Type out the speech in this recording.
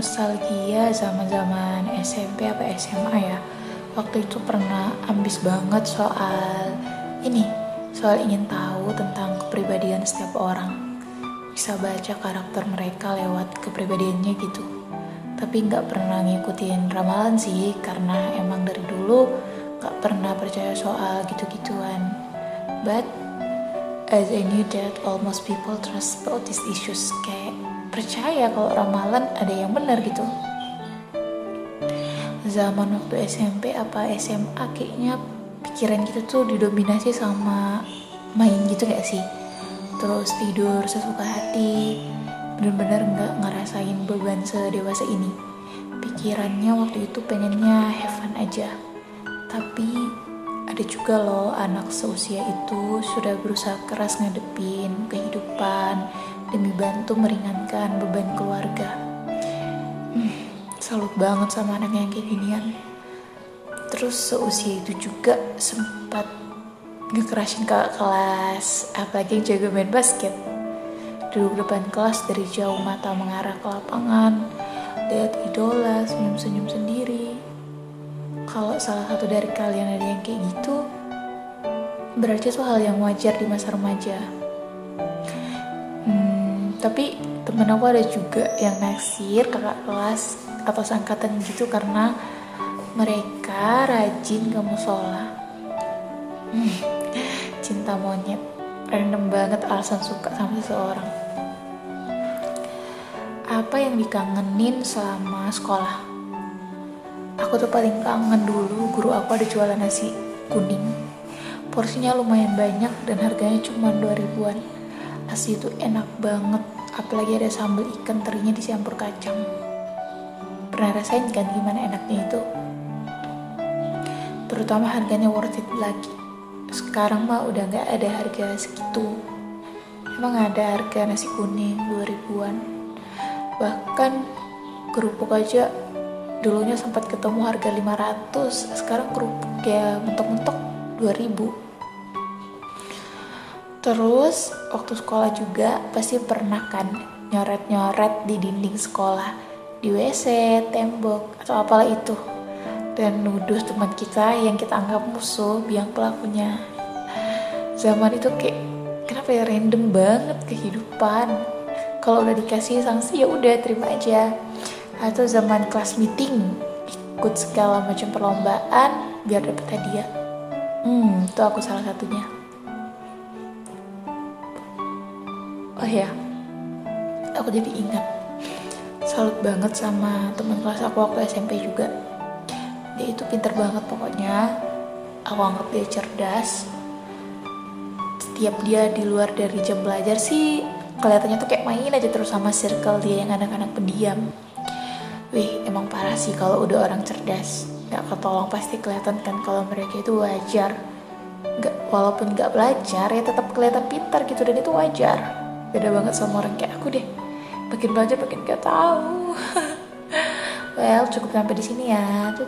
nostalgia zaman-zaman SMP apa SMA ya. Waktu itu pernah ambis banget soal ini soal ingin tahu tentang kepribadian setiap orang. Bisa baca karakter mereka lewat kepribadiannya gitu. Tapi nggak pernah ngikutin ramalan sih karena emang dari dulu nggak pernah percaya soal gitu-gituan. But as I knew that almost people trust about these issues. Kayak percaya kalau ramalan ada yang benar gitu. Zaman waktu SMP apa SMA kayaknya pikiran kita tuh didominasi sama main gitu gak sih? Terus tidur sesuka hati bener-bener nggak ngerasain beban sedewasa ini. Pikirannya waktu itu pengennya have fun aja. Tapi ada juga loh anak seusia itu sudah berusaha keras ngadepin kehidupan demi bantu meringankan beban keluarga. Hmm, salut banget sama anak yang kayak ginian. Terus seusia itu juga sempat ngekerasin kakak kelas apalagi yang jago main basket. Duduk depan kelas dari jauh mata mengarah ke lapangan lihat idola senyum-senyum sendiri kalau salah satu dari kalian ada yang kayak gitu berarti itu hal yang wajar di masa remaja hmm, tapi temen aku ada juga yang naksir kakak kelas atau sangkatan gitu karena mereka rajin ke musola. Hmm, cinta monyet, random banget alasan suka sama seseorang. Apa yang dikangenin selama sekolah? Aku tuh paling kangen dulu guru aku ada jualan nasi kuning. Porsinya lumayan banyak dan harganya cuma 2000-an. Nasi itu enak banget, apalagi ada sambal ikan terinya dicampur kacang. Pernah rasain kan gimana enaknya itu? Terutama harganya worth it lagi. Sekarang mah udah nggak ada harga segitu. Emang ada harga nasi kuning 2000an bahkan kerupuk aja dulunya sempat ketemu harga 500 sekarang kerupuk ya mentok-mentok 2000 terus waktu sekolah juga pasti pernah kan nyoret-nyoret di dinding sekolah di WC, tembok, atau apalah itu. Dan nuduh teman kita yang kita anggap musuh biang pelakunya. Zaman itu kayak kenapa ya random banget kehidupan. Kalau udah dikasih sanksi ya udah terima aja atau zaman kelas meeting ikut segala macam perlombaan biar dapet hadiah. Hmm itu aku salah satunya. Oh ya aku jadi ingat. Salut banget sama teman kelas aku waktu SMP juga. Dia itu pinter banget pokoknya. Aku anggap dia cerdas. Setiap dia di luar dari jam belajar sih kelihatannya tuh kayak main aja terus sama circle dia yang anak-anak pendiam emang parah sih kalau udah orang cerdas nggak ketolong pasti kelihatan kan kalau mereka itu wajar. Nggak walaupun nggak belajar ya tetap kelihatan pintar gitu dan itu wajar. Beda banget sama orang kayak aku deh. Makin belajar makin gak tahu. Well cukup sampai di sini ya. Ciao